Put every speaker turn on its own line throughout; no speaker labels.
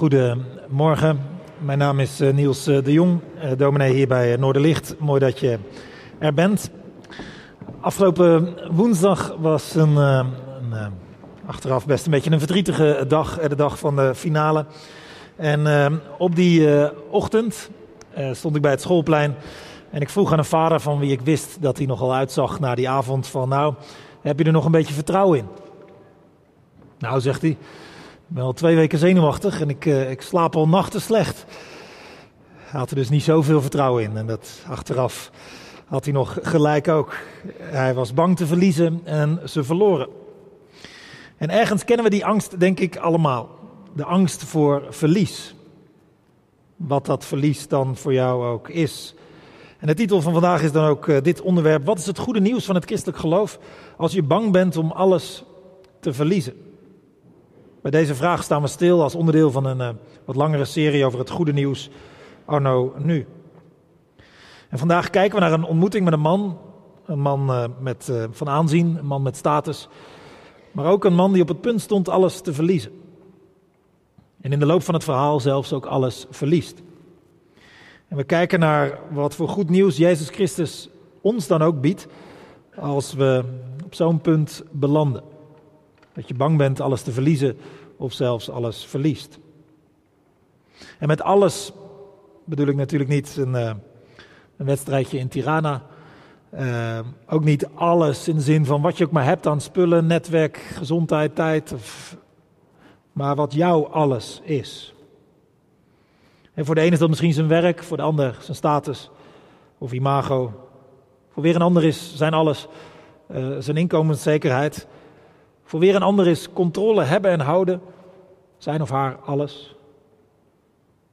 Goedemorgen, mijn naam is eh, Niels eh, de Jong, eh, dominee hier bij Noorderlicht. Mooi dat je er bent. Afgelopen woensdag was een, een achteraf best een beetje een verdrietige dag, de dag van de finale. En op die ochtend stond ik bij het schoolplein en ik vroeg aan een vader van wie ik wist dat hij nogal uitzag na die avond van nou, heb je er nog een beetje vertrouwen in? Nou, zegt hij, ik ben al twee weken zenuwachtig en ik, uh, ik slaap al nachten slecht. Hij had er dus niet zoveel vertrouwen in. En dat achteraf had hij nog gelijk ook. Hij was bang te verliezen en ze verloren. En ergens kennen we die angst, denk ik, allemaal. De angst voor verlies. Wat dat verlies dan voor jou ook is. En de titel van vandaag is dan ook uh, dit onderwerp. Wat is het goede nieuws van het christelijk geloof als je bang bent om alles te verliezen? Bij deze vraag staan we stil als onderdeel van een uh, wat langere serie over het goede nieuws Arno nu. En vandaag kijken we naar een ontmoeting met een man, een man uh, met, uh, van aanzien, een man met status, maar ook een man die op het punt stond alles te verliezen. En in de loop van het verhaal zelfs ook alles verliest. En we kijken naar wat voor goed nieuws Jezus Christus ons dan ook biedt als we op zo'n punt belanden. Dat je bang bent alles te verliezen of zelfs alles verliest. En met alles bedoel ik natuurlijk niet een, uh, een wedstrijdje in Tirana. Uh, ook niet alles in de zin van wat je ook maar hebt aan spullen, netwerk, gezondheid, tijd. Maar wat jouw alles is. En voor de ene is dat misschien zijn werk, voor de ander zijn status of imago. Voor weer een ander is zijn alles uh, zijn inkomenszekerheid. Voor weer een ander is controle hebben en houden, zijn of haar alles.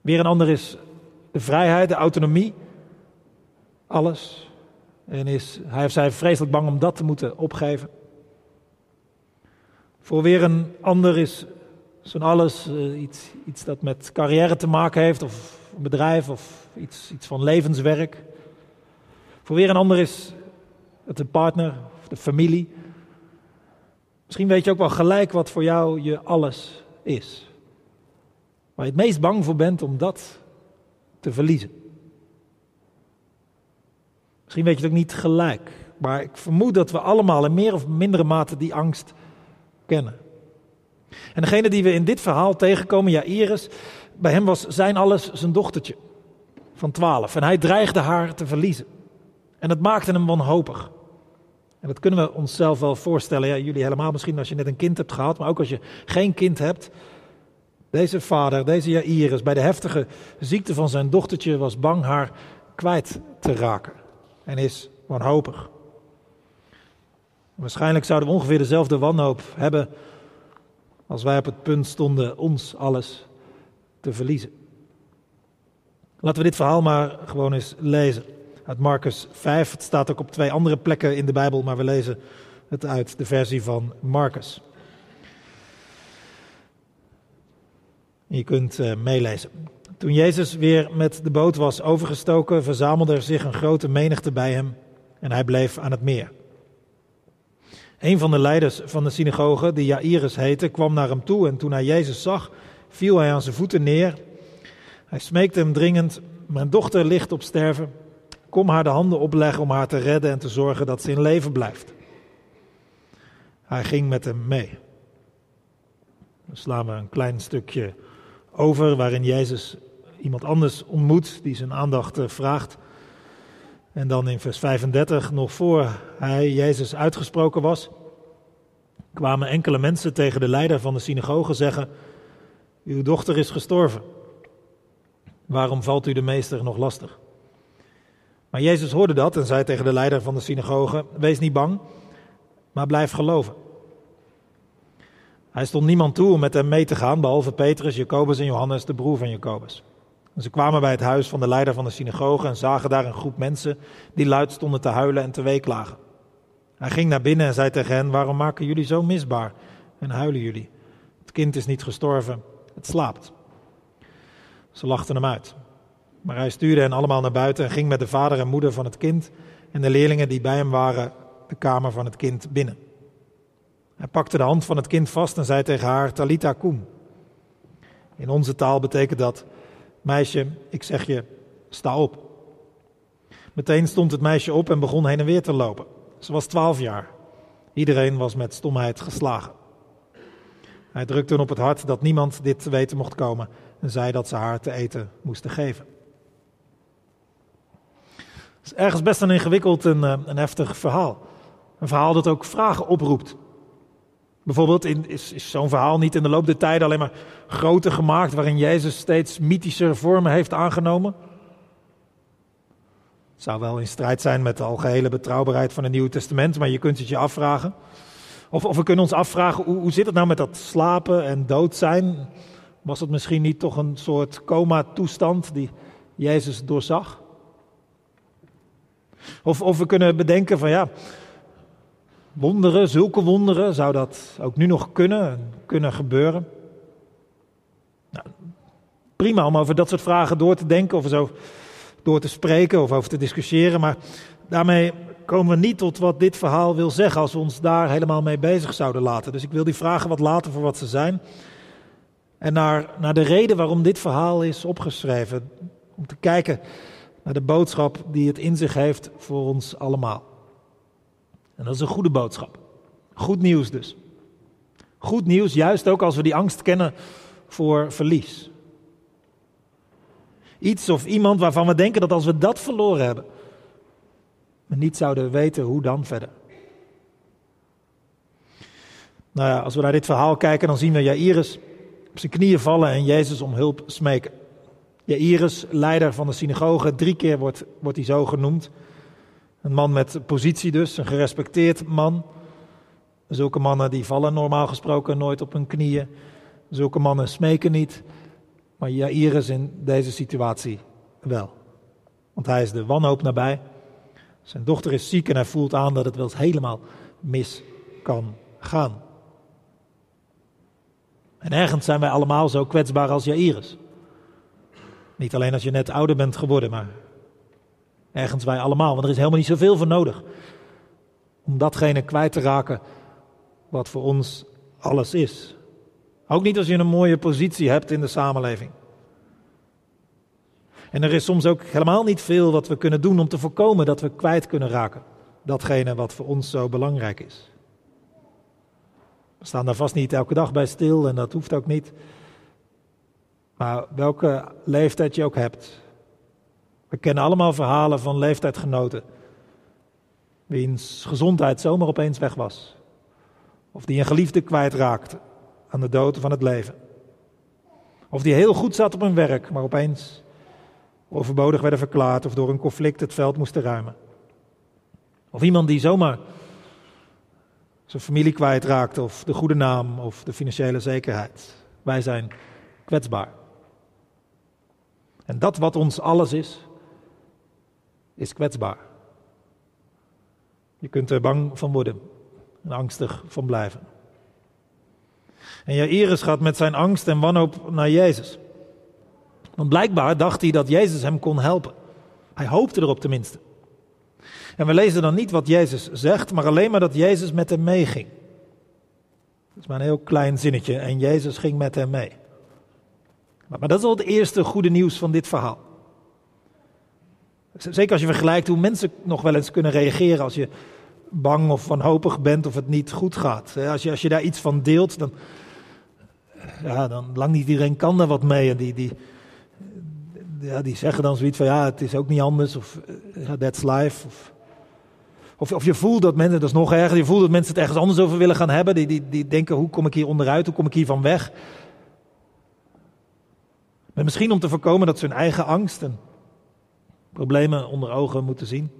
Weer een ander is de vrijheid, de autonomie, alles. En is hij of zij vreselijk bang om dat te moeten opgeven. Voor weer een ander is zo'n alles uh, iets, iets dat met carrière te maken heeft, of een bedrijf, of iets, iets van levenswerk. Voor weer een ander is het een partner, of de familie. Misschien weet je ook wel gelijk wat voor jou je alles is. Waar je het meest bang voor bent om dat te verliezen. Misschien weet je het ook niet gelijk, maar ik vermoed dat we allemaal in meer of mindere mate die angst kennen. En degene die we in dit verhaal tegenkomen, Jairus, bij hem was zijn alles zijn dochtertje van twaalf. En hij dreigde haar te verliezen. En het maakte hem wanhopig. Dat kunnen we onszelf wel voorstellen. Jullie helemaal misschien als je net een kind hebt gehad, maar ook als je geen kind hebt. Deze vader, deze Jairus, bij de heftige ziekte van zijn dochtertje was bang haar kwijt te raken. En is wanhopig. Waarschijnlijk zouden we ongeveer dezelfde wanhoop hebben als wij op het punt stonden ons alles te verliezen. Laten we dit verhaal maar gewoon eens lezen uit Marcus 5. Het staat ook op twee andere plekken in de Bijbel, maar we lezen het uit de versie van Marcus. Je kunt uh, meelezen. Toen Jezus weer met de boot was overgestoken, verzamelde er zich een grote menigte bij hem en hij bleef aan het meer. Een van de leiders van de synagoge, die Jairus heette, kwam naar hem toe en toen hij Jezus zag, viel hij aan zijn voeten neer. Hij smeekte hem dringend, mijn dochter ligt op sterven. Kom haar de handen opleggen om haar te redden en te zorgen dat ze in leven blijft. Hij ging met hem mee. Dan slaan we een klein stukje over waarin Jezus iemand anders ontmoet die zijn aandacht eh, vraagt. En dan in vers 35, nog voor hij, Jezus, uitgesproken was, kwamen enkele mensen tegen de leider van de synagoge zeggen: Uw dochter is gestorven. Waarom valt u de meester nog lastig? Maar Jezus hoorde dat en zei tegen de leider van de synagoge: Wees niet bang, maar blijf geloven. Hij stond niemand toe om met hem mee te gaan, behalve Petrus, Jacobus en Johannes, de broer van Jacobus. Ze kwamen bij het huis van de leider van de synagoge en zagen daar een groep mensen die luid stonden te huilen en te weeklagen. Hij ging naar binnen en zei tegen hen: Waarom maken jullie zo misbaar en huilen jullie? Het kind is niet gestorven, het slaapt. Ze lachten hem uit. Maar hij stuurde hen allemaal naar buiten en ging met de vader en moeder van het kind en de leerlingen die bij hem waren de kamer van het kind binnen. Hij pakte de hand van het kind vast en zei tegen haar: Talita kum. In onze taal betekent dat, meisje, ik zeg je, sta op. Meteen stond het meisje op en begon heen en weer te lopen. Ze was twaalf jaar. Iedereen was met stomheid geslagen. Hij drukte op het hart dat niemand dit te weten mocht komen en zei dat ze haar te eten moesten geven. Is ergens best een ingewikkeld en een eh, heftig verhaal. Een verhaal dat ook vragen oproept. Bijvoorbeeld in, is, is zo'n verhaal niet in de loop der tijden alleen maar groter gemaakt, waarin Jezus steeds mythische vormen heeft aangenomen? Het zou wel in strijd zijn met de algehele betrouwbaarheid van het Nieuwe Testament, maar je kunt het je afvragen. Of, of we kunnen ons afvragen, hoe, hoe zit het nou met dat slapen en dood zijn? Was het misschien niet toch een soort coma-toestand die Jezus doorzag? Of, of we kunnen bedenken van ja, wonderen, zulke wonderen, zou dat ook nu nog kunnen, kunnen gebeuren? Nou, prima om over dat soort vragen door te denken of zo door te spreken of over te discussiëren, maar daarmee komen we niet tot wat dit verhaal wil zeggen als we ons daar helemaal mee bezig zouden laten. Dus ik wil die vragen wat laten voor wat ze zijn. En naar, naar de reden waarom dit verhaal is opgeschreven. Om te kijken naar de boodschap die het in zich heeft voor ons allemaal. En dat is een goede boodschap. Goed nieuws dus. Goed nieuws, juist ook als we die angst kennen voor verlies. Iets of iemand waarvan we denken dat als we dat verloren hebben, we niet zouden weten hoe dan verder. Nou ja, als we naar dit verhaal kijken, dan zien we Jairus op zijn knieën vallen en Jezus om hulp smeken. Jairus, leider van de synagoge, drie keer wordt, wordt hij zo genoemd. Een man met positie dus, een gerespecteerd man. Zulke mannen die vallen normaal gesproken nooit op hun knieën. Zulke mannen smeken niet. Maar Jairus in deze situatie wel. Want hij is de wanhoop nabij. Zijn dochter is ziek en hij voelt aan dat het wel eens helemaal mis kan gaan. En ergens zijn wij allemaal zo kwetsbaar als Jairus. Niet alleen als je net ouder bent geworden, maar ergens wij allemaal. Want er is helemaal niet zoveel voor nodig om datgene kwijt te raken wat voor ons alles is. Ook niet als je een mooie positie hebt in de samenleving. En er is soms ook helemaal niet veel wat we kunnen doen om te voorkomen dat we kwijt kunnen raken. Datgene wat voor ons zo belangrijk is. We staan daar vast niet elke dag bij stil en dat hoeft ook niet. Maar welke leeftijd je ook hebt. We kennen allemaal verhalen van leeftijdgenoten. Wiens gezondheid zomaar opeens weg was. Of die een geliefde kwijtraakte aan de dood van het leven. Of die heel goed zat op hun werk, maar opeens overbodig werden verklaard of door een conflict het veld moesten ruimen. Of iemand die zomaar zijn familie kwijtraakte of de goede naam of de financiële zekerheid. Wij zijn kwetsbaar. En dat wat ons alles is, is kwetsbaar. Je kunt er bang van worden en angstig van blijven. En Jairus gaat met zijn angst en wanhoop naar Jezus. Want blijkbaar dacht hij dat Jezus hem kon helpen. Hij hoopte erop tenminste. En we lezen dan niet wat Jezus zegt, maar alleen maar dat Jezus met hem meeging. Dat is maar een heel klein zinnetje. En Jezus ging met hem mee. Maar, dat is al het eerste goede nieuws van dit verhaal. Zeker als je vergelijkt hoe mensen nog wel eens kunnen reageren als je bang of wanhopig bent of het niet goed gaat. Als je, als je daar iets van deelt, dan, ja, dan lang niet iedereen kan daar wat mee. En die, die, ja, die zeggen dan zoiets van ja, het is ook niet anders. Of ja, that's life. Of, of, of, je voelt dat mensen, dat is nog erger, je voelt dat mensen het ergens anders over willen gaan hebben. Die, die, die denken, hoe kom ik hier onderuit? Hoe kom ik hier van weg? Misschien om te voorkomen dat ze hun eigen angst en problemen onder ogen moeten zien.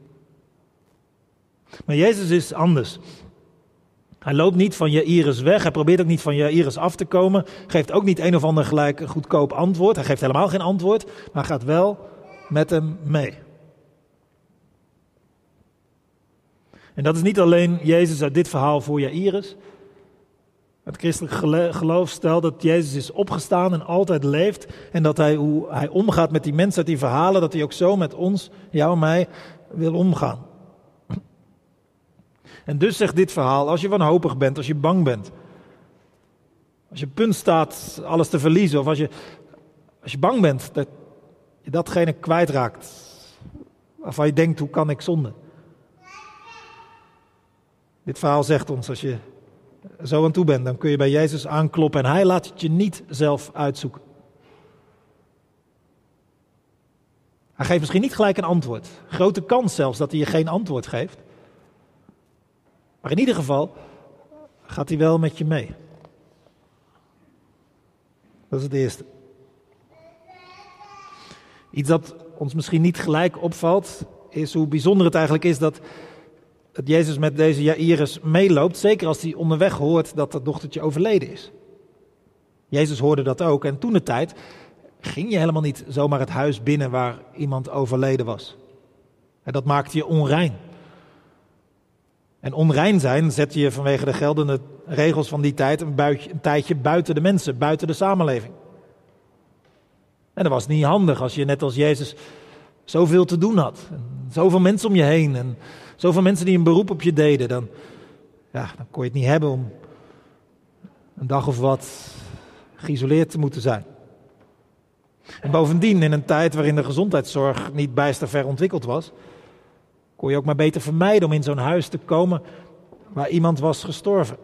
Maar Jezus is anders. Hij loopt niet van Jairus weg. Hij probeert ook niet van Jairus af te komen. Geeft ook niet een of ander gelijk goedkoop antwoord. Hij geeft helemaal geen antwoord, maar gaat wel met hem mee. En dat is niet alleen Jezus uit dit verhaal voor Jairus. Het christelijk geloof stelt dat Jezus is opgestaan en altijd leeft. En dat hij, hoe hij omgaat met die mensen uit die verhalen, dat hij ook zo met ons, jou en mij, wil omgaan. En dus zegt dit verhaal, als je wanhopig bent, als je bang bent, Als je punt staat alles te verliezen, of als je, als je bang bent dat je datgene kwijtraakt waarvan je denkt, hoe kan ik zonde? Dit verhaal zegt ons, als je zo aan toe bent, dan kun je bij Jezus aankloppen en hij laat het je niet zelf uitzoeken. Hij geeft misschien niet gelijk een antwoord. Grote kans zelfs dat hij je geen antwoord geeft. Maar in ieder geval gaat hij wel met je mee. Dat is het eerste. Iets dat ons misschien niet gelijk opvalt, is hoe bijzonder het eigenlijk is dat, dat Jezus met deze Jairus meeloopt. Zeker als hij onderweg hoort dat dat dochtertje overleden is. Jezus hoorde dat ook en toen de tijd ging je helemaal niet zomaar het huis binnen waar iemand overleden was. En dat maakte je onrein. En onrein zijn zet je vanwege de geldende regels van die tijd een, buitje, een tijdje buiten de mensen, buiten de samenleving. En dat was niet handig als je net als Jezus zoveel te doen had. En zoveel mensen om je heen en zoveel mensen die een beroep op je deden. Dan, ja, dan kon je het niet hebben om een dag of wat geïsoleerd te moeten zijn. En bovendien, in een tijd waarin de gezondheidszorg niet bijster ver ontwikkeld was, kon je ook maar beter vermijden om in zo'n huis te komen waar iemand was gestorven.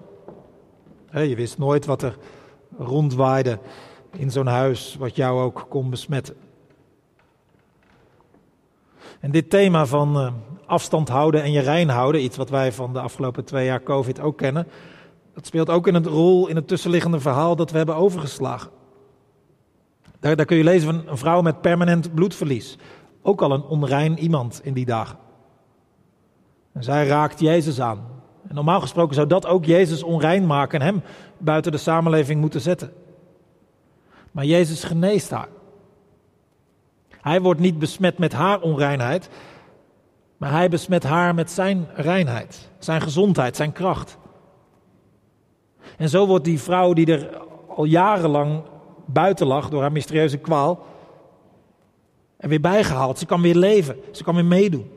Je wist nooit wat er rondwaaide in zo'n huis, wat jou ook kon besmetten. En dit thema van eh, afstand houden en je rein houden, iets wat wij van de afgelopen twee jaar COVID ook kennen, dat speelt ook in een rol in het tussenliggende verhaal dat we hebben overgeslagen. Daar, daar kun je lezen van een vrouw met permanent bloedverlies. Ook al een onrein iemand in die dagen. En zij raakt Jezus aan. En normaal gesproken zou dat ook Jezus onrein maken en hem buiten de samenleving moeten zetten. Maar Jezus geneest haar. Hij wordt niet besmet met haar onreinheid, maar hij besmet haar met zijn reinheid, zijn gezondheid, zijn kracht. En zo wordt die vrouw die er al jarenlang buiten lag door haar mysterieuze kwaal, er weer bijgehaald. Ze kan weer leven, ze kan weer meedoen.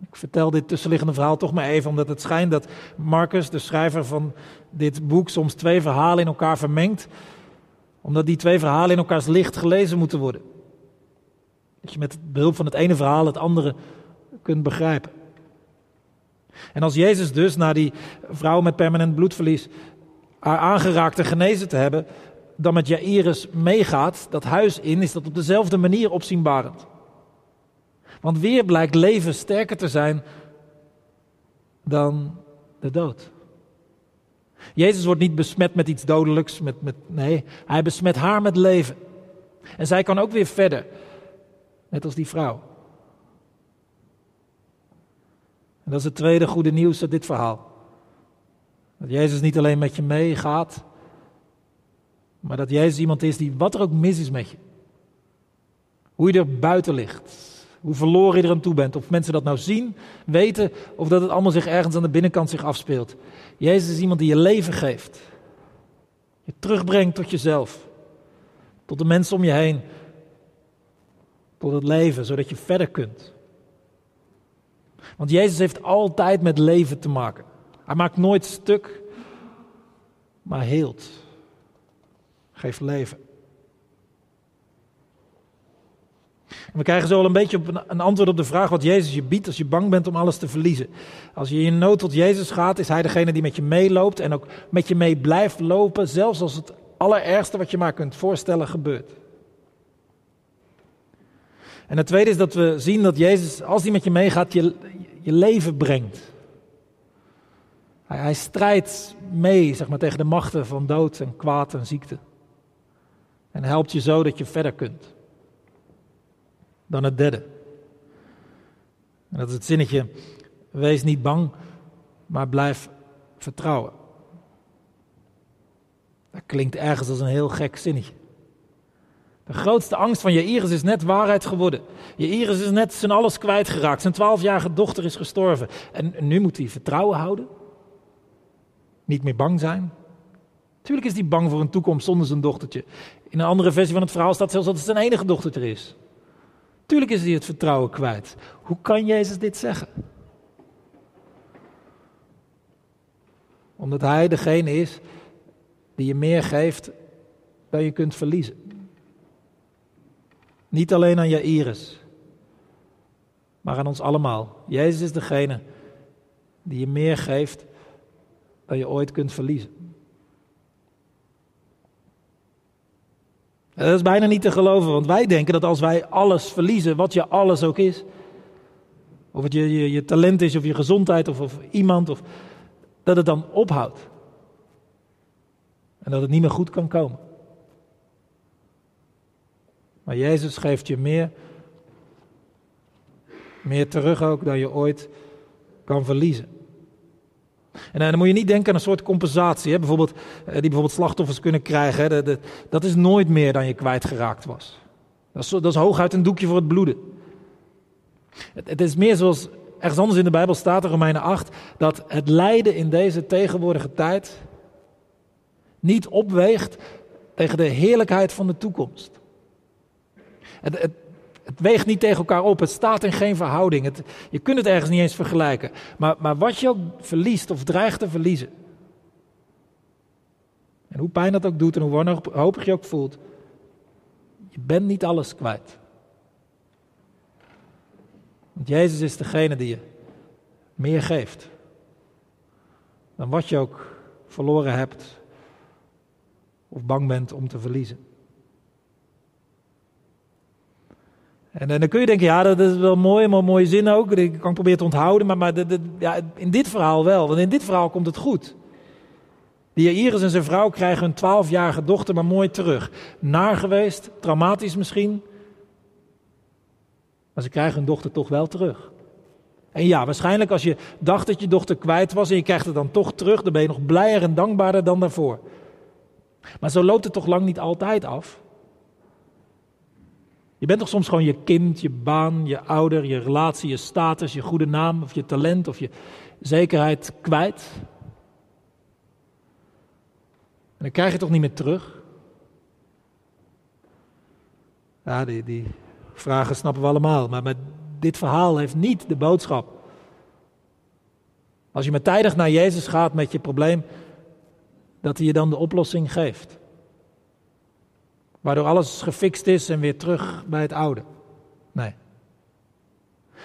Ik vertel dit tussenliggende verhaal toch maar even, omdat het schijnt dat Marcus, de schrijver van dit boek, soms twee verhalen in elkaar vermengt, omdat die twee verhalen in elkaars licht gelezen moeten worden. Dat je met behulp van het ene verhaal het andere kunt begrijpen. En als Jezus dus naar die vrouw met permanent bloedverlies haar aangeraakt en genezen te hebben, dan met Jairus meegaat, dat huis in, is dat op dezelfde manier opzienbarend. Want weer blijkt leven sterker te zijn dan de dood. Jezus wordt niet besmet met iets dodelijks, met, met, nee, hij besmet haar met leven. En zij kan ook weer verder, net als die vrouw. En dat is het tweede goede nieuws uit dit verhaal. Dat Jezus niet alleen met je meegaat, maar dat Jezus iemand is die, wat er ook mis is met je, hoe je er buiten ligt, hoe verloren je er aan toe bent. Of mensen dat nou zien, weten, of dat het allemaal zich ergens aan de binnenkant zich afspeelt. Jezus is iemand die je leven geeft. Je terugbrengt tot jezelf. Tot de mensen om je heen. Tot het leven, zodat je verder kunt. Want Jezus heeft altijd met leven te maken. Hij maakt nooit stuk, maar heelt. Geeft leven. We krijgen zo al een beetje een antwoord op de vraag wat Jezus je biedt als je bang bent om alles te verliezen. Als je in nood tot Jezus gaat, is Hij degene die met je meeloopt en ook met je mee blijft lopen, zelfs als het allerergste wat je maar kunt voorstellen gebeurt. En het tweede is dat we zien dat Jezus, als hij met je meegaat, je, je leven brengt. Hij, hij strijdt mee zeg maar, tegen de machten van dood en kwaad en ziekte. En helpt je zo dat je verder kunt dan het derde. En dat is het zinnetje, wees niet bang, maar blijf vertrouwen. Dat klinkt ergens als een heel gek zinnetje. De grootste angst van Jairus is net waarheid geworden. Jairus is net zijn alles kwijtgeraakt. Zijn twaalfjarige dochter is gestorven. En nu moet hij vertrouwen houden. Niet meer bang zijn. Tuurlijk is hij bang voor een toekomst zonder zijn dochtertje. In een andere versie van het verhaal staat zelfs dat het zijn enige dochtertje is. Tuurlijk is hij het vertrouwen kwijt. Hoe kan Jezus dit zeggen? Omdat hij degene is die je meer geeft dan je kunt verliezen. Niet alleen aan Jairus, maar aan ons allemaal. Jezus is degene die je meer geeft dan je ooit kunt verliezen. Dat is bijna niet te geloven, want wij denken dat als wij alles verliezen, wat je alles ook is, of het je, je, je talent is, of je gezondheid, of, of iemand, of, dat het dan ophoudt. En dat het niet meer goed kan komen. Maar Jezus geeft je meer, meer terug ook dan je ooit kan verliezen. En eh, dan moet je niet denken aan een soort compensatie, hè? Bijvoorbeeld, eh, die bijvoorbeeld slachtoffers kunnen krijgen. Hè? dat is nooit meer dan je kwijtgeraakt was. Dat is, dat is hooguit een doekje voor het bloeden. Het, het is meer zoals ergens anders in de Bijbel staat, in Romeinen 8, dat het lijden in deze tegenwoordige tijd niet opweegt tegen de heerlijkheid van de toekomst. Het, het, het weegt niet tegen elkaar op. Het staat in geen verhouding. Het, je kunt het ergens niet eens vergelijken. Maar, maar wat je ook verliest of dreigt te verliezen. En hoe pijn dat ook doet en hoe wanhopig je ook voelt. Je bent niet alles kwijt. Want Jezus is degene die je meer geeft. Dan wat je ook verloren hebt of bang bent om te verliezen. En, dan kun je denken, ja, dat is wel mooi, maar mooie zin ook. Ik kan proberen te onthouden, maar, maar ja, in dit verhaal wel. Want in dit verhaal komt het goed. Die Iris en zijn vrouw krijgen hun twaalfjarige dochter maar mooi terug. Naar geweest, traumatisch misschien. Maar ze krijgen hun dochter toch wel terug. En ja, waarschijnlijk als je dacht dat je dochter kwijt was en je krijgt het dan toch terug, dan ben je nog blijer en dankbaarder dan daarvoor. Maar zo loopt het toch lang niet altijd af? Je bent toch soms gewoon je kind, je baan, je ouder, je relatie, je status, je goede naam of je talent of je zekerheid kwijt? En dan krijg je toch niet meer terug? Ja, die, die vragen snappen we allemaal, maar met dit verhaal heeft niet de boodschap. Als je maar tijdig naar Jezus gaat met je probleem, dat hij je dan de oplossing geeft. Waardoor alles gefixt is en weer terug bij het oude. Nee.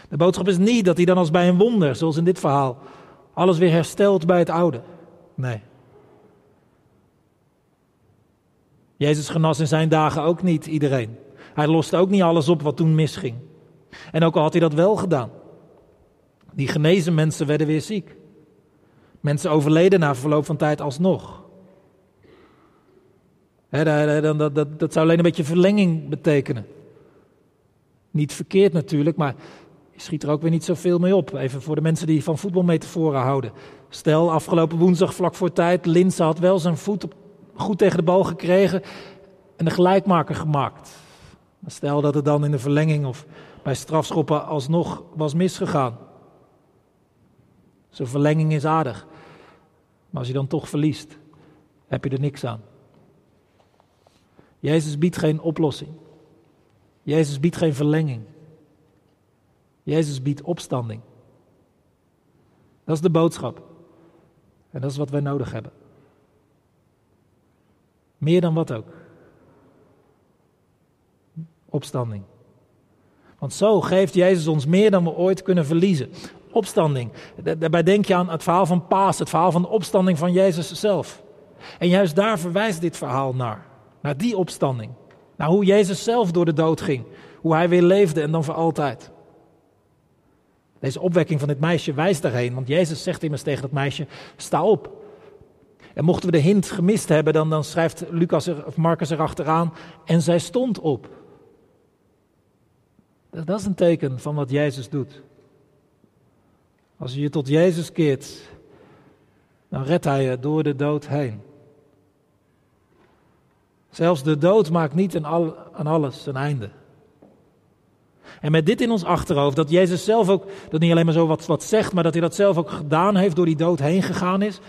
De boodschap is niet dat hij dan als bij een wonder, zoals in dit verhaal, alles weer herstelt bij het oude. Nee. Jezus genas in zijn dagen ook niet iedereen. Hij loste ook niet alles op wat toen misging. En ook al had hij dat wel gedaan. Die genezen mensen werden weer ziek. Mensen overleden na verloop van tijd alsnog dat, zou alleen een beetje verlenging betekenen. Niet verkeerd natuurlijk, maar je schiet er ook weer niet zoveel mee op. Even voor de mensen die van voetbalmetaforen houden. Stel, afgelopen woensdag vlak voor tijd, Linse had wel zijn voet goed tegen de bal gekregen en de gelijkmaker gemaakt. Stel dat het dan in de verlenging of bij strafschoppen alsnog was misgegaan. Zo'n verlenging is aardig. Maar als je dan toch verliest, heb je er niks aan. Jezus biedt geen oplossing. Jezus biedt geen verlenging. Jezus biedt opstanding. Dat is de boodschap. En dat is wat wij nodig hebben. Meer dan wat ook. Opstanding. Want zo geeft Jezus ons meer dan we ooit kunnen verliezen. Opstanding. Daarbij denk je aan het verhaal van Paas, het verhaal van de opstanding van Jezus zelf. En juist daar verwijst dit verhaal naar. Naar die opstanding. Naar hoe Jezus zelf door de dood ging. Hoe hij weer leefde en dan voor altijd. Deze opwekking van dit meisje wijst daarheen. Want Jezus zegt immers tegen dat meisje: sta op. En mochten we de hint gemist hebben, dan, dan schrijft Lucas er, of Marcus erachteraan. En zij stond op. Dat, dat is een teken van wat Jezus doet. Als je je tot Jezus keert, dan redt hij je door de dood heen. Zelfs de dood maakt niet aan alles een einde. En met dit in ons achterhoofd, dat Jezus zelf ook, dat niet alleen maar zo wat, wat zegt, maar dat hij dat zelf ook gedaan heeft, door die dood heen gegaan is.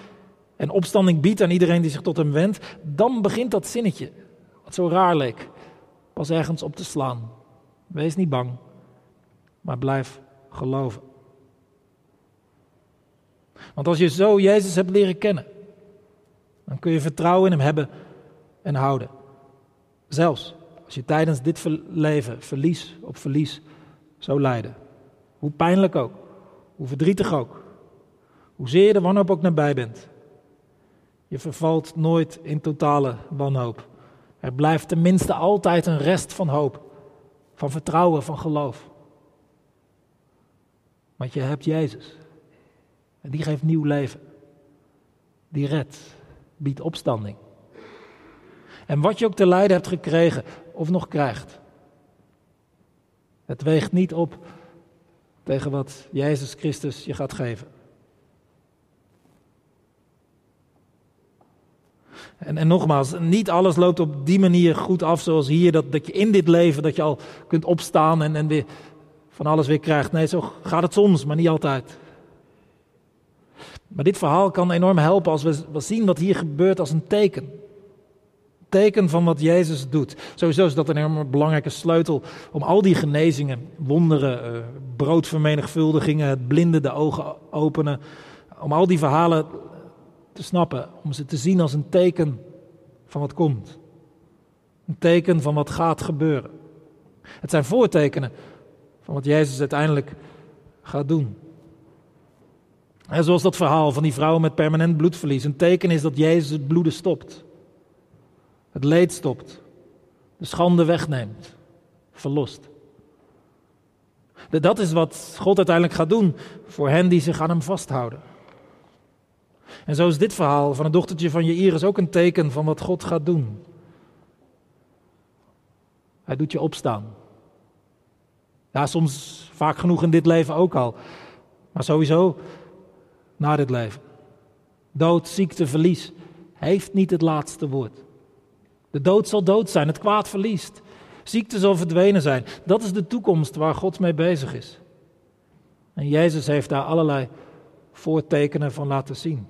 En opstanding biedt aan iedereen die zich tot hem wendt. Dan begint dat zinnetje, wat zo raar leek, pas ergens op te slaan. Wees niet bang, maar blijf geloven. Want als je zo Jezus hebt leren kennen, Dan kun je vertrouwen in Hem hebben en houden. Zelfs als je tijdens dit leven verlies op verlies zou lijden. Hoe pijnlijk ook, hoe verdrietig ook, hoezeer je de wanhoop ook nabij bent. Je vervalt nooit in totale wanhoop. Er blijft tenminste altijd een rest van hoop, van vertrouwen, van geloof. Want je hebt Jezus. En die geeft nieuw leven. Die redt, biedt opstanding. En wat je ook te lijden hebt gekregen of nog krijgt. Het weegt niet op tegen wat Jezus Christus je gaat geven. En, en nogmaals, niet alles loopt op die manier goed af zoals hier. Dat, dat je in dit leven dat je al kunt opstaan en, en weer van alles weer krijgt. Nee, zo gaat het soms, maar niet altijd. Maar dit verhaal kan enorm helpen als we, we zien wat hier gebeurt als een teken. Teken van wat Jezus doet. Sowieso is dat een enorm belangrijke sleutel om al die genezingen, wonderen, uh, broodvermenigvuldigingen, het blinde de ogen openen. Om al die verhalen te snappen, om ze te zien als een teken van wat komt. Een teken van wat gaat gebeuren. Het zijn voortekenen van wat Jezus uiteindelijk gaat doen. En zoals dat verhaal van die vrouw met permanent bloedverlies. Een teken is dat Jezus het bloeden stopt. Het leed stopt. De schande wegneemt. Verlost. Dat is wat God uiteindelijk gaat doen voor hen die zich aan hem vasthouden. En zo is dit verhaal van het dochtertje van Iris ook een teken van wat God gaat doen. Hij doet je opstaan. Ja, soms vaak genoeg in dit leven ook al. Maar sowieso na dit leven. Dood, ziekte, verlies heeft niet het laatste woord. De dood zal dood zijn, het kwaad verliest. Ziekte zal verdwenen zijn. Dat is de toekomst waar God mee bezig is. En Jezus heeft daar allerlei voortekenen van laten zien.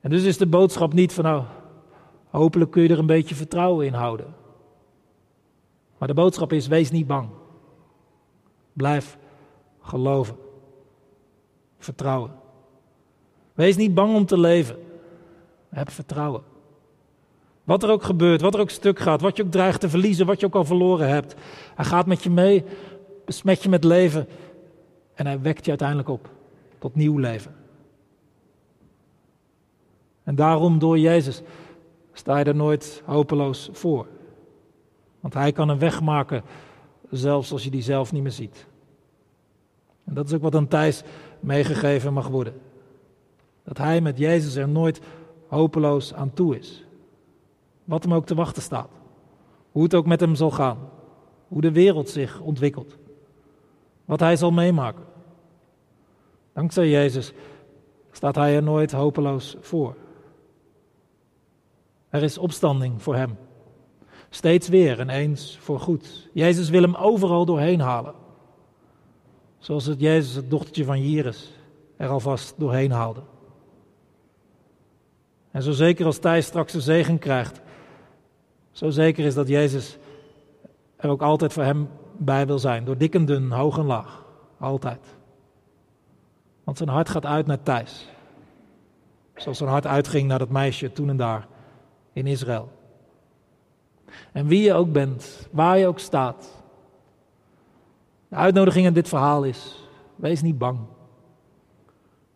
En dus is de boodschap niet van nou, hopelijk kun je er een beetje vertrouwen in houden. Maar de boodschap is, wees niet bang. Blijf geloven. Vertrouwen. Wees niet bang om te leven. Heb vertrouwen. Wat er ook gebeurt, wat er ook stuk gaat, wat je ook dreigt te verliezen, wat je ook al verloren hebt. Hij gaat met je mee, besmet je met leven en hij wekt je uiteindelijk op tot nieuw leven. En daarom door Jezus sta je er nooit hopeloos voor. Want hij kan een weg maken, zelfs als je die zelf niet meer ziet. En dat is ook wat aan Thijs meegegeven mag worden. Dat hij met Jezus er nooit hopeloos aan toe is. Wat hem ook te wachten staat. Hoe het ook met hem zal gaan. Hoe de wereld zich ontwikkelt. Wat hij zal meemaken. Dankzij Jezus staat hij er nooit hopeloos voor. Er is opstanding voor hem. Steeds weer en eens voor goed. Jezus wil hem overal doorheen halen. Zoals het Jezus, het dochtertje van Jairus, er alvast doorheen haalde. En zo zeker als Thijs straks de zegen krijgt, zo zeker is dat Jezus er ook altijd voor hem bij wil zijn. Door dik en dun, hoog en laag. Altijd. Want zijn hart gaat uit naar Thijs. Zoals zijn hart uitging naar dat meisje toen en daar in Israël. En wie je ook bent, waar je ook staat. De uitnodiging in dit verhaal is: wees niet bang,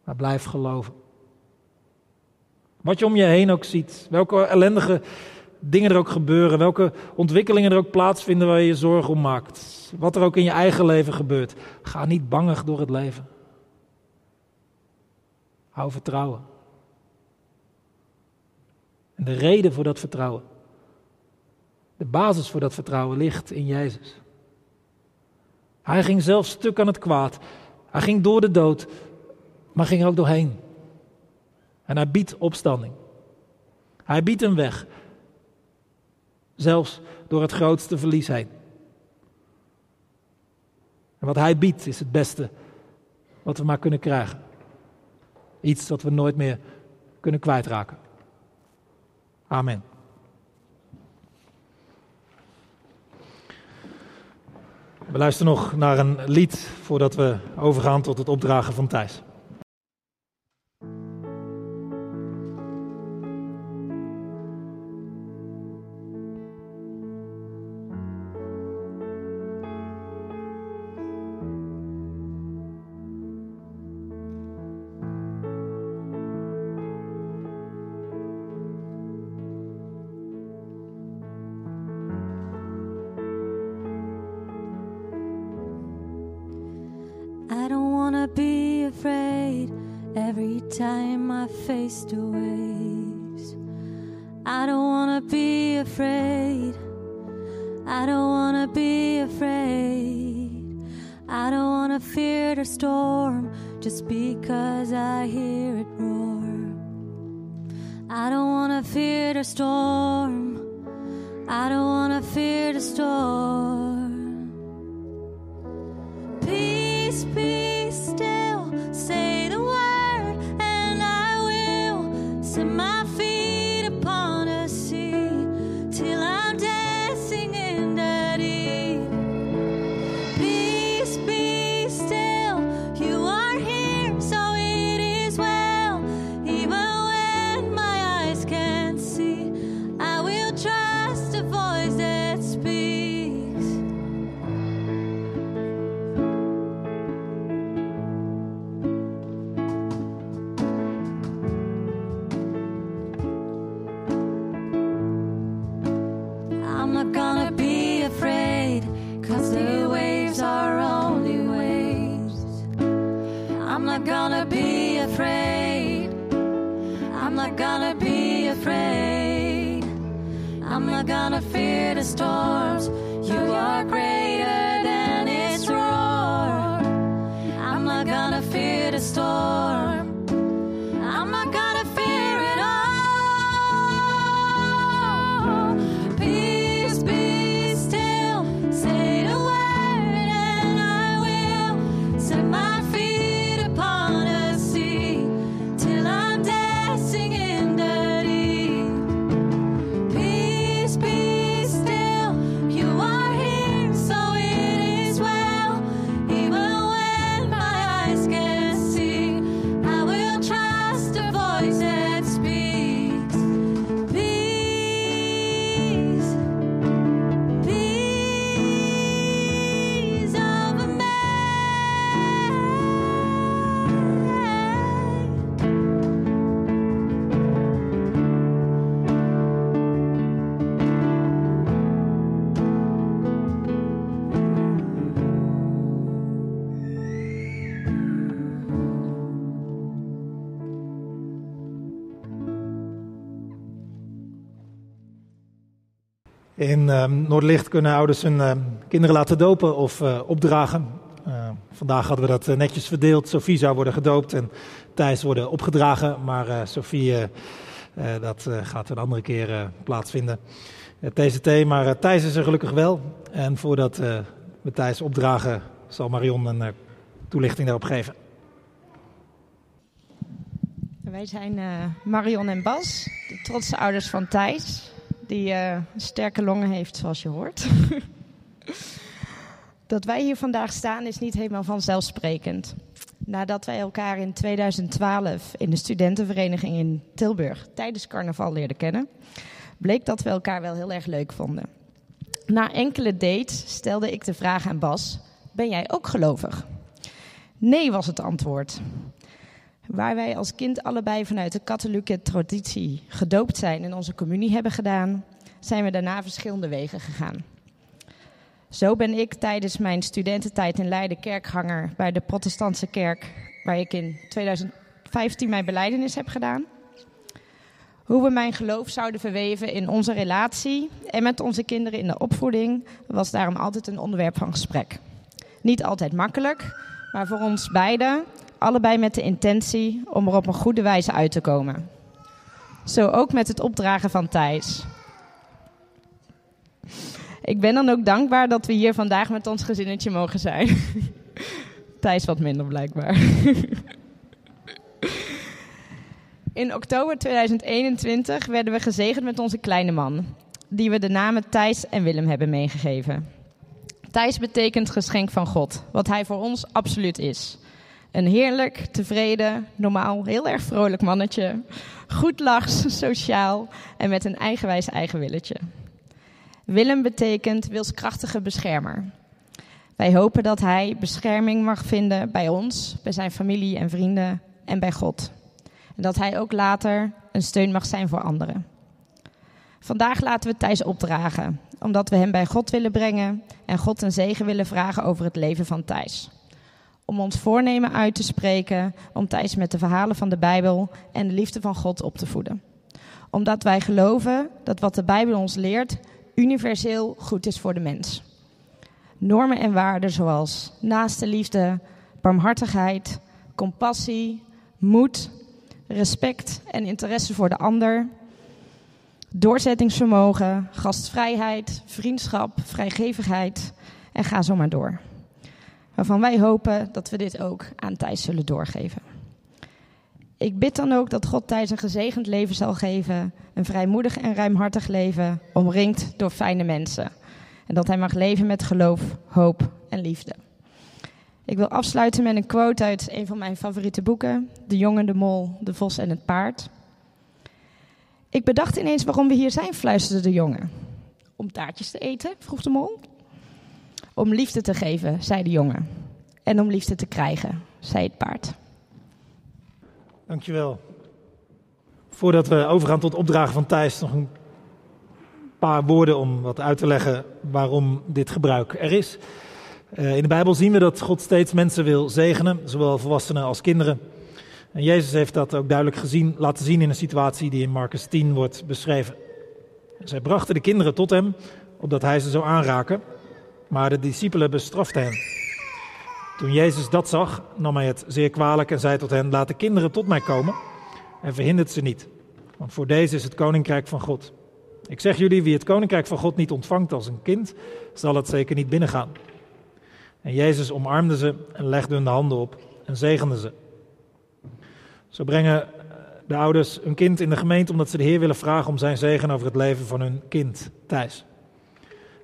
maar blijf geloven. Wat je om je heen ook ziet, welke ellendige dingen er ook gebeuren, welke ontwikkelingen er ook plaatsvinden waar je je zorgen om maakt, wat er ook in je eigen leven gebeurt, ga niet bangig door het leven. Hou vertrouwen. En de reden voor dat vertrouwen, de basis voor dat vertrouwen ligt in Jezus. Hij ging zelf stuk aan het kwaad. Hij ging door de dood, maar ging ook doorheen. En hij biedt opstanding. Hij biedt een weg. Zelfs door het grootste verlies heen. En wat hij biedt is het beste wat we maar kunnen krijgen. Iets dat we nooit meer kunnen kwijtraken. Amen. We luisteren nog naar een lied voordat we overgaan tot het opdragen van Thijs.
Storm just because I hear it roar. I don't wanna fear the storm. I don't wanna fear the storm. gonna feed the storm. In
uh, Noorderlicht kunnen ouders hun uh, kinderen laten dopen of uh, opdragen. Uh, vandaag hadden we dat uh, netjes verdeeld. Sophie zou worden gedoopt en Thijs worden opgedragen. Maar Sophie, dat gaat een andere keer plaatsvinden. TCT, maar Thijs is er gelukkig wel. En voordat we Thijs opdragen, zal Marion een toelichting daarop geven.
Wij zijn Marion en Bas, de trotse ouders van Thijs, die uh, sterke longen heeft, zoals je hoort. dat wij hier vandaag staan is niet helemaal vanzelfsprekend. Nadat wij elkaar in 2012 in de studentenvereniging in Tilburg tijdens carnaval leerden kennen, bleek dat we elkaar wel heel erg leuk vonden. Na enkele dates stelde ik de vraag aan Bas: Ben jij ook gelovig? Nee, was het antwoord. Waar wij als kind allebei vanuit de katholieke traditie gedoopt zijn en onze communie hebben gedaan, zijn we daarna verschillende wegen gegaan. Zo ben ik tijdens mijn studententijd in Leiden kerkganger bij de Protestantse kerk, waar ik in 2015 mijn beleidenis heb gedaan. Hoe we mijn geloof zouden verweven in onze relatie en met onze kinderen in de opvoeding was daarom altijd een onderwerp van gesprek. Niet altijd makkelijk, maar voor ons beiden allebei met de intentie om er op een goede wijze uit te komen. Zo ook met het opdragen van Thijs. Ik ben dan ook dankbaar dat we hier vandaag met ons gezinnetje mogen zijn. Thijs wat minder blijkbaar. In oktober 2021 werden we gezegend met onze kleine man, die we de namen Thijs en Willem hebben meegegeven. Thijs betekent geschenk van God, wat hij voor ons absoluut is. Een heerlijk, tevreden, normaal, heel erg vrolijk mannetje. Goed lachs, sociaal en met een eigenwijs eigen willetje. Willem betekent wilskrachtige beschermer. Wij hopen dat hij bescherming mag vinden bij ons, bij zijn familie en vrienden en bij God. En dat hij ook later een steun mag zijn voor anderen. Vandaag laten we Thijs opdragen, omdat we hem bij God willen brengen en God een zegen willen vragen over het leven van Thijs. Om ons voornemen uit te spreken om Thijs met de verhalen van de Bijbel en de liefde van God op te voeden. Omdat wij geloven dat wat de Bijbel ons leert universeel goed is voor de mens. Normen en waarden zoals naaste liefde, barmhartigheid, compassie, moed, respect en interesse voor de ander, doorzettingsvermogen, gastvrijheid, vriendschap, vrijgevigheid en ga zo maar door. Waarvan wij hopen dat we dit ook aan Thijs zullen doorgeven. Ik bid dan ook dat God Thijs een gezegend leven zal geven, een vrijmoedig en ruimhartig leven, omringd door fijne mensen. En dat hij mag leven met geloof, hoop en liefde. Ik wil afsluiten met een quote uit een van mijn favoriete boeken: De jongen, de mol, de vos en het paard. Ik bedacht ineens waarom we hier zijn, fluisterde de jongen. Om taartjes te eten, vroeg de mol. Om liefde te geven, zei de jongen. En om liefde te krijgen, zei het paard.
Dankjewel. Voordat we overgaan tot opdragen van Thijs, nog een paar woorden om wat uit te leggen waarom dit gebruik er is. Uh, in de Bijbel zien we dat God steeds mensen wil zegenen, zowel volwassenen als kinderen. En Jezus heeft dat ook duidelijk gezien, laten zien in een situatie die in Marcus 10 wordt beschreven. Zij brachten de kinderen tot hem, opdat hij ze zou aanraken, maar de discipelen bestraften hen. Toen Jezus dat zag, nam hij het zeer kwalijk en zei tot hen: Laat de kinderen tot mij komen en verhindert ze niet, want voor deze is het koninkrijk van God. Ik zeg jullie, wie het koninkrijk van God niet ontvangt als een kind, zal het zeker niet binnengaan. En Jezus omarmde ze en legde hun de handen op en zegende ze. Zo brengen de ouders een kind in de gemeente omdat ze de Heer willen vragen om zijn zegen over het leven van hun kind, Thijs.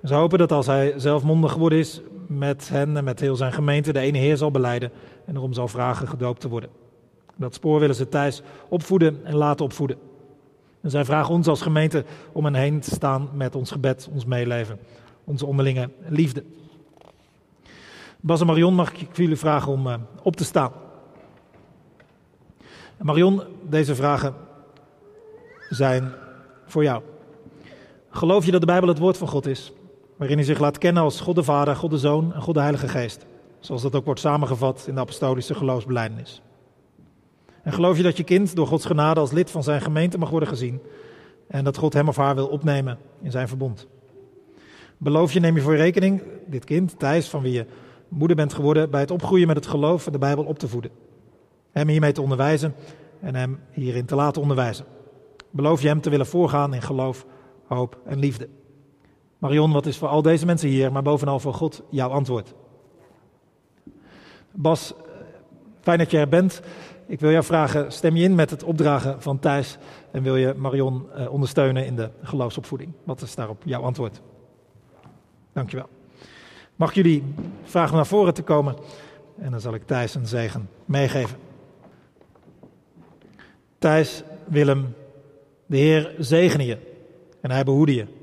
En ze hopen dat als hij zelf mondig geworden is met hen en met heel zijn gemeente, de ene Heer zal beleiden en erom zal vragen gedoopt te worden. Dat spoor willen ze Thijs opvoeden en laten opvoeden. En zij vragen ons als gemeente om hen heen te staan met ons gebed, ons meeleven, onze onderlinge liefde. Bas en Marion, mag ik jullie vragen om uh, op te staan? Marion, deze vragen zijn voor jou. Geloof je dat de Bijbel het woord van God is, waarin hij zich laat kennen als God de Vader, God de Zoon en God de Heilige Geest, zoals dat ook wordt samengevat in de apostolische geloofsbelijdenis? En geloof je dat je kind door Gods genade als lid van zijn gemeente mag worden gezien en dat God hem of haar wil opnemen in zijn verbond? Beloof je, neem je voor rekening, dit kind, Thijs, van wie je moeder bent geworden, bij het opgroeien met het geloof en de Bijbel op te voeden. Hem hiermee te onderwijzen en hem hierin te laten onderwijzen. Beloof je hem te willen voorgaan in geloof, hoop en liefde. Marion, wat is voor al deze mensen hier, maar bovenal voor God, jouw antwoord? Bas, fijn dat je er bent. Ik wil jou vragen, stem je in met het opdragen van Thijs en wil je Marion eh, ondersteunen in de geloofsopvoeding? Wat is daarop jouw antwoord? Dankjewel. Mag jullie vragen naar voren te komen en dan zal ik Thijs een zegen meegeven. Thijs, Willem, de Heer zegene je en hij behoede je.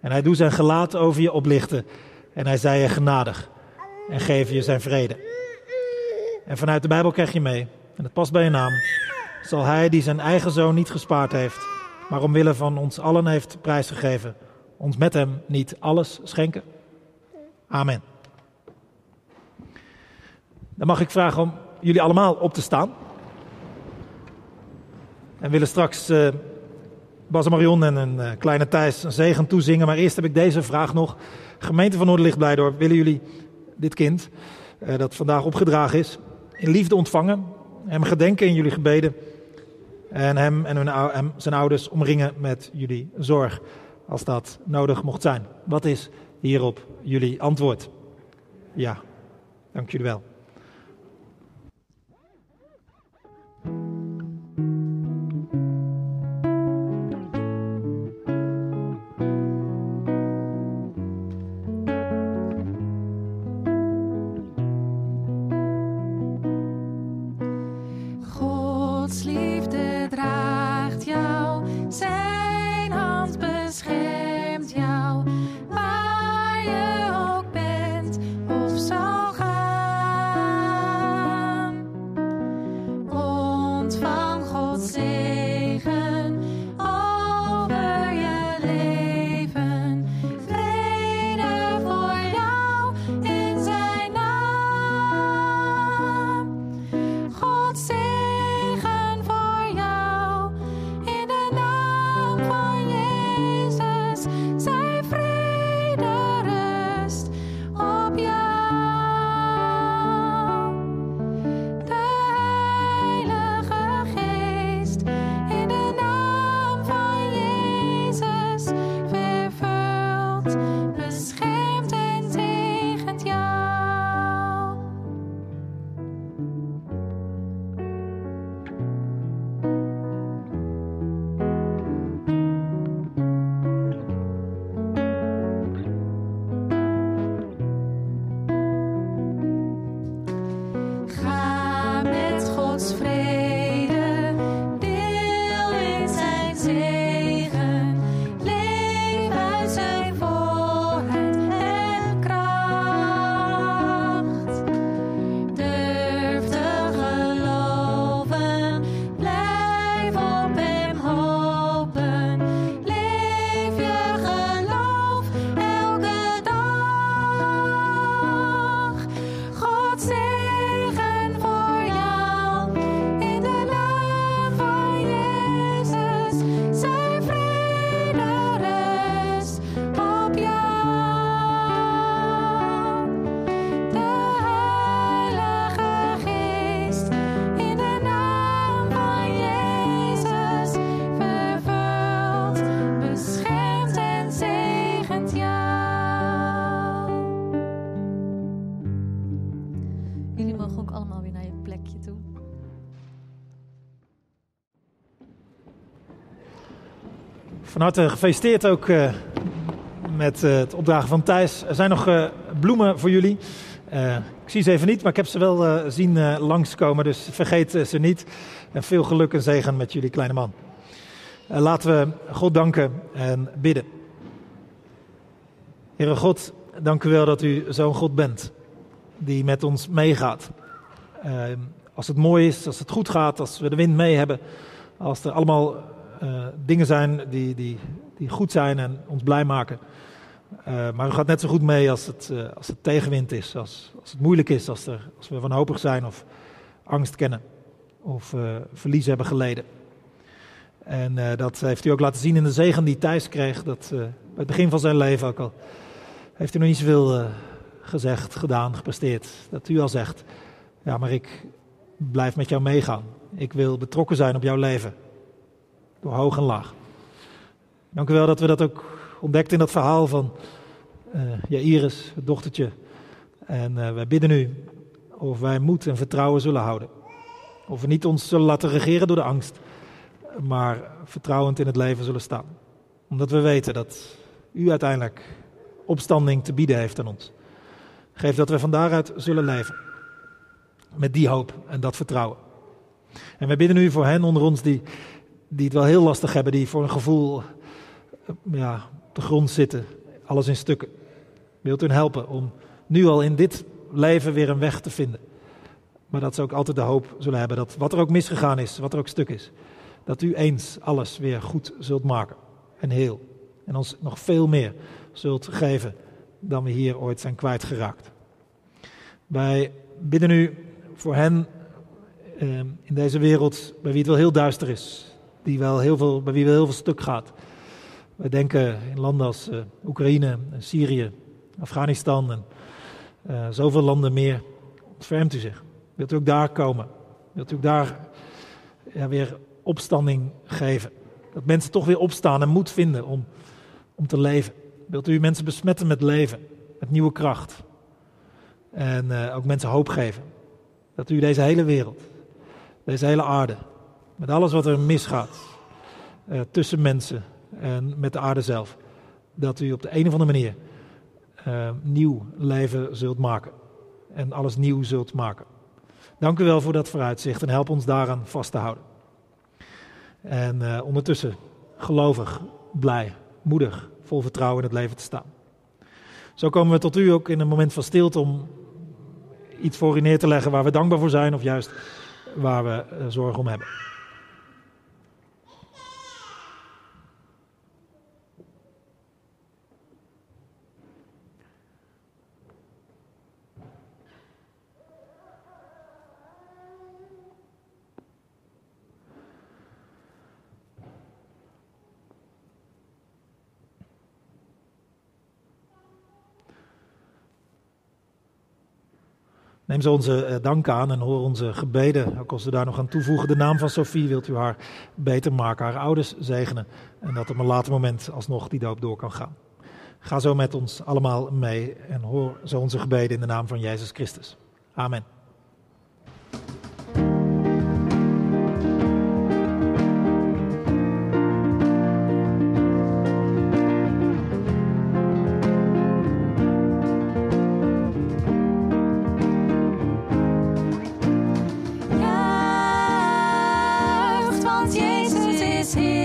En hij doet zijn gelaat over je oplichten en hij zij je genadig en geef je zijn vrede. En vanuit de Bijbel krijg je mee, en het past bij je naam, zal hij die zijn eigen zoon niet gespaard heeft, maar omwille van ons allen heeft prijsgegeven, ons met hem niet alles schenken? Amen. Dan mag ik vragen om jullie allemaal op te staan. En willen straks uh, Bas Marion en een uh, kleine Thijs een zegen toezingen. Maar eerst heb ik deze vraag nog. Gemeente van Noorderlicht Blijdorp, willen jullie dit kind, uh, dat vandaag opgedragen is, in liefde ontvangen? Hem gedenken in jullie gebeden. En hem en zijn ouders omringen met jullie zorg, als dat nodig mocht zijn. Wat is hierop jullie antwoord? Ja, dank jullie wel. Van harte gefeliciteerd ook uh, met uh, het opdragen van Thijs. Er zijn nog uh, bloemen voor jullie. ik zie ze even niet, maar ik heb ze wel zien langskomen, dus vergeet ze niet. En veel geluk en zegen met jullie kleine man. laten we God danken en bidden. Heere God, dank u wel dat u zo'n God bent die met ons meegaat. als het mooi is, als het goed gaat, als we de wind mee hebben, als er allemaal dingen zijn die, die, die goed zijn en ons blij maken. Uh, maar u gaat net zo goed mee als het, uh, als het tegenwind is, als, als het moeilijk is, als, er, als we wanhopig zijn of angst kennen of verlies hebben geleden. En dat heeft u ook laten zien in de zegen die Thijs kreeg. Dat, bij het begin van zijn leven ook al heeft u nog niet zoveel gezegd, gedaan, gepresteerd. Dat u al zegt, ja maar ik blijf met jou meegaan. Ik wil betrokken zijn op jouw leven. Door hoog en laag. Dank u wel dat we dat ook ontdekten in dat verhaal van uh, Jairus, het dochtertje. En uh, wij bidden u of wij moed en vertrouwen zullen houden. Of we niet ons zullen laten regeren door de angst, maar vertrouwend in het leven zullen staan. Omdat we weten dat u uiteindelijk opstanding te bieden heeft aan ons. Geef dat we van daaruit zullen leven. Met die hoop en dat vertrouwen. En wij bidden u voor hen onder ons die die het wel heel lastig hebben, die voor een gevoel eh, ja, op de grond zitten, alles in stukken. Wilt u hen helpen om nu al in dit leven weer een weg te vinden? Maar dat ze ook altijd de hoop zullen hebben dat wat er ook misgegaan is, wat er ook stuk is, dat u eens alles weer goed zult maken en heel. En ons nog veel meer zult geven dan we hier ooit zijn kwijtgeraakt. Wij bidden u voor hen eh, in deze wereld bij wie het wel heel duister is die wel heel veel, bij wie wel heel veel stuk gaat. We denken in landen als uh, Oekraïne, Syrië, Afghanistan en uh, zoveel landen meer. Ontfermt u zich. Wilt u ook daar komen? Wilt u ook daar ja, weer opstanding geven? Dat mensen toch weer opstaan en moed vinden om, om te leven. Wilt u mensen besmetten met leven, met nieuwe kracht? En uh, ook mensen hoop geven. Dat u deze hele wereld, deze hele aarde, met alles wat er misgaat uh, tussen mensen en met de aarde zelf. Dat u op de een of andere manier uh, nieuw leven zult maken. En alles nieuw zult maken. Dank u wel voor dat vooruitzicht en help ons daaraan vast te houden. En uh, ondertussen gelovig, blij, moedig, vol vertrouwen in het leven te staan. Zo komen we tot u ook in een moment van stilte om iets voor u neer te leggen waar we dankbaar voor zijn of juist waar we zorgen om hebben. Neem ze onze eh, dank aan en hoor onze gebeden. Ook als we daar nog aan toevoegen, de naam van Sophie, wilt u haar beter maken, haar ouders zegenen. En dat op een later moment alsnog die doop door kan gaan. Ga zo met ons allemaal mee en hoor zo onze gebeden in de naam van Jezus Christus. Amen.
See.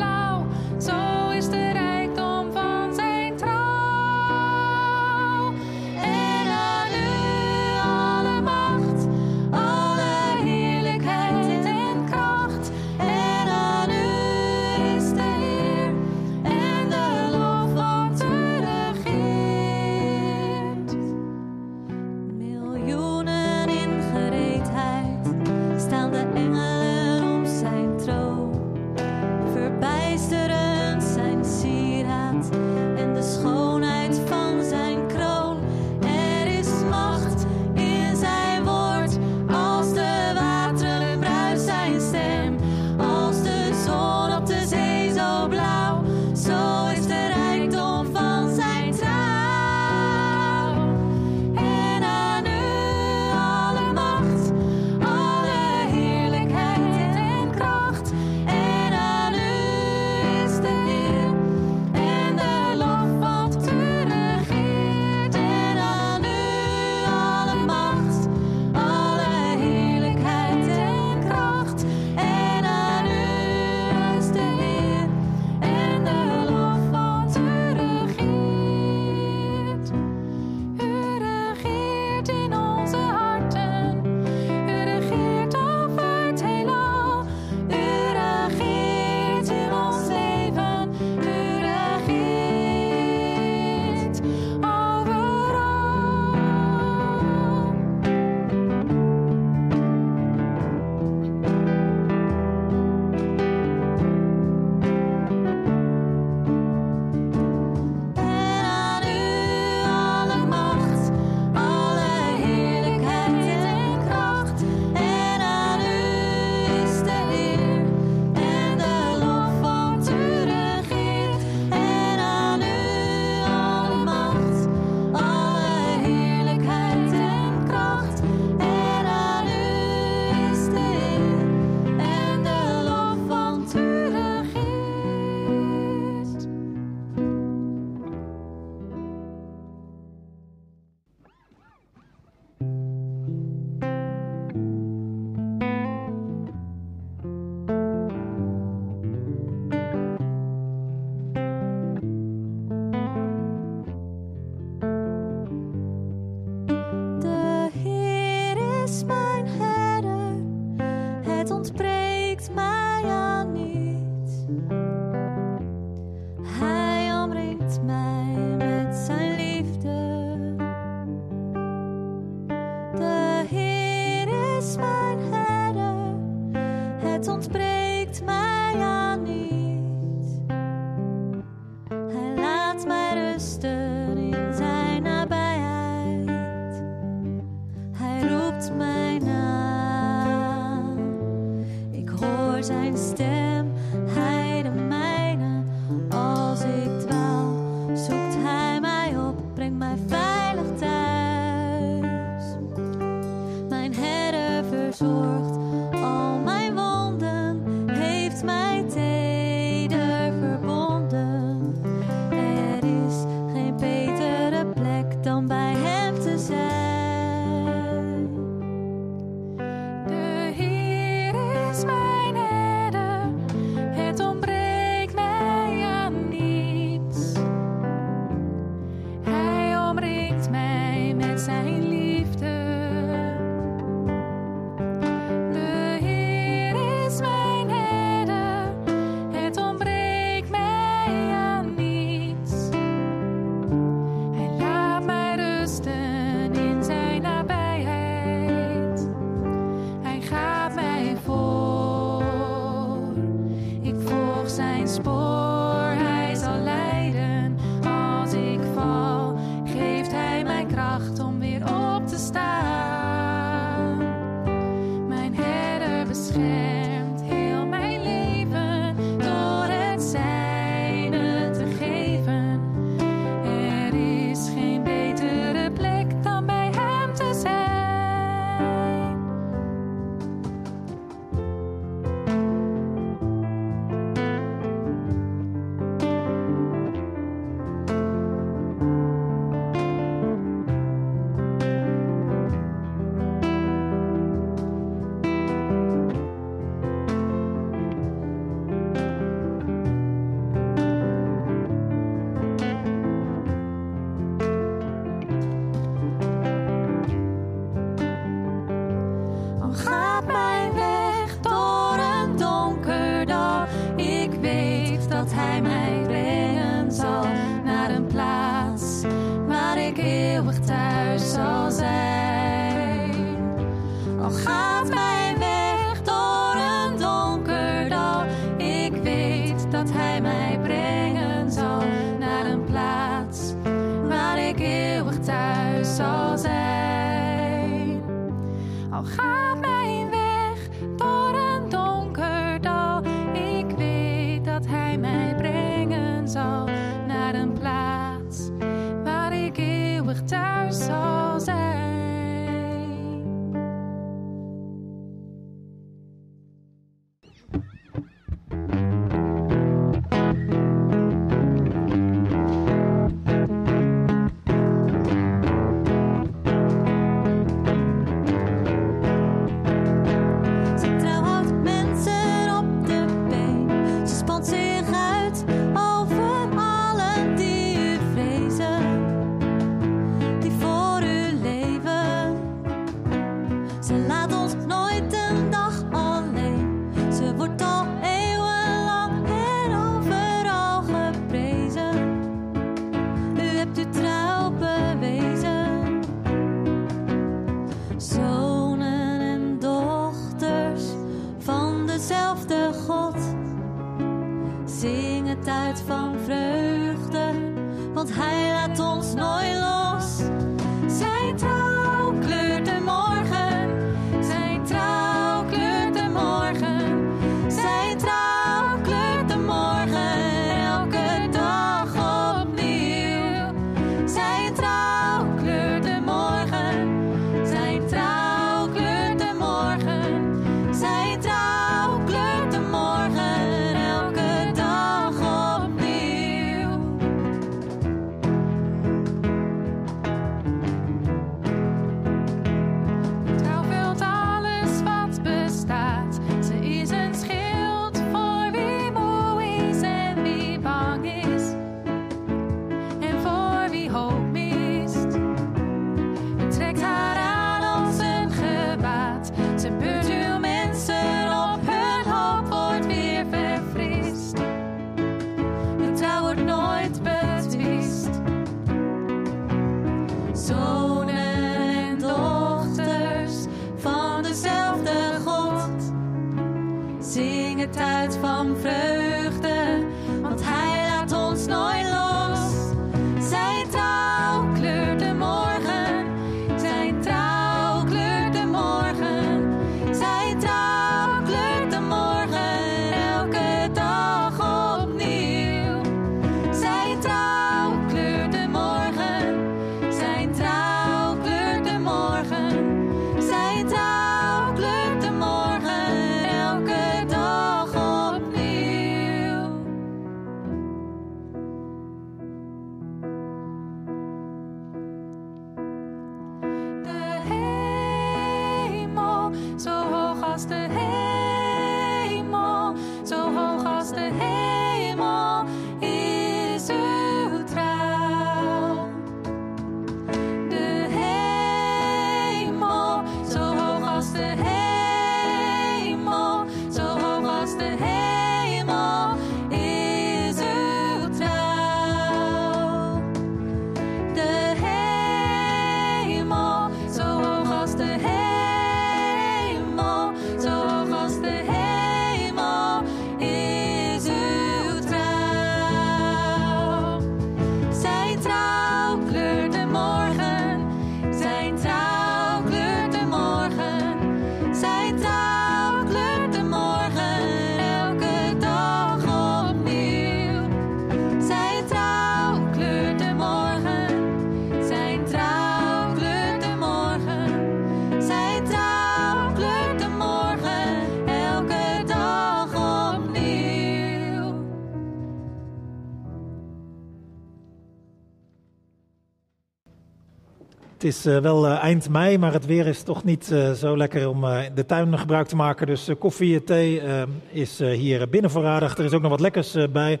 is
eh, wel eh, eind mei, maar het weer is toch niet eh, zo lekker om de tuin gebruik te maken. Dus koffie, en thee is hier binnen voorradig. Er is ook nog wat lekkers bij.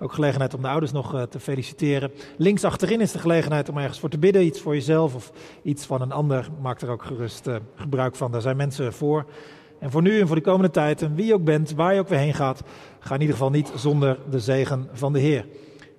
Ook gelegenheid om de ouders nog te feliciteren. Links achterin is de gelegenheid om ergens voor te bidden. Iets voor jezelf of iets van een ander. Maak er ook gerust gebruik van. Daar zijn mensen voor. En voor nu en voor de komende tijd, en wie je ook bent, waar je ook weer heen gaat, ga in ieder geval niet zonder de zegen van de Heer.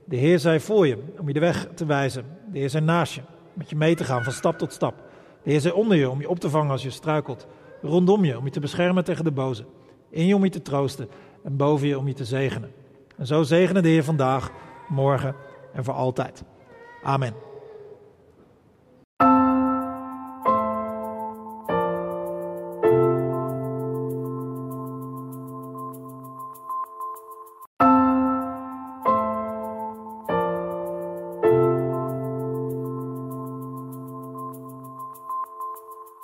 De Heer zij voor je om je de weg te wijzen. De Heer zijn naast je met je mee te gaan van stap tot stap. De Heer zij onder je om je op te vangen als je struikelt. Rondom je om je te beschermen tegen de boze. In je om je te troosten en boven je om je te zegenen. En zo zegenen de Heer vandaag, morgen en voor altijd. Amen.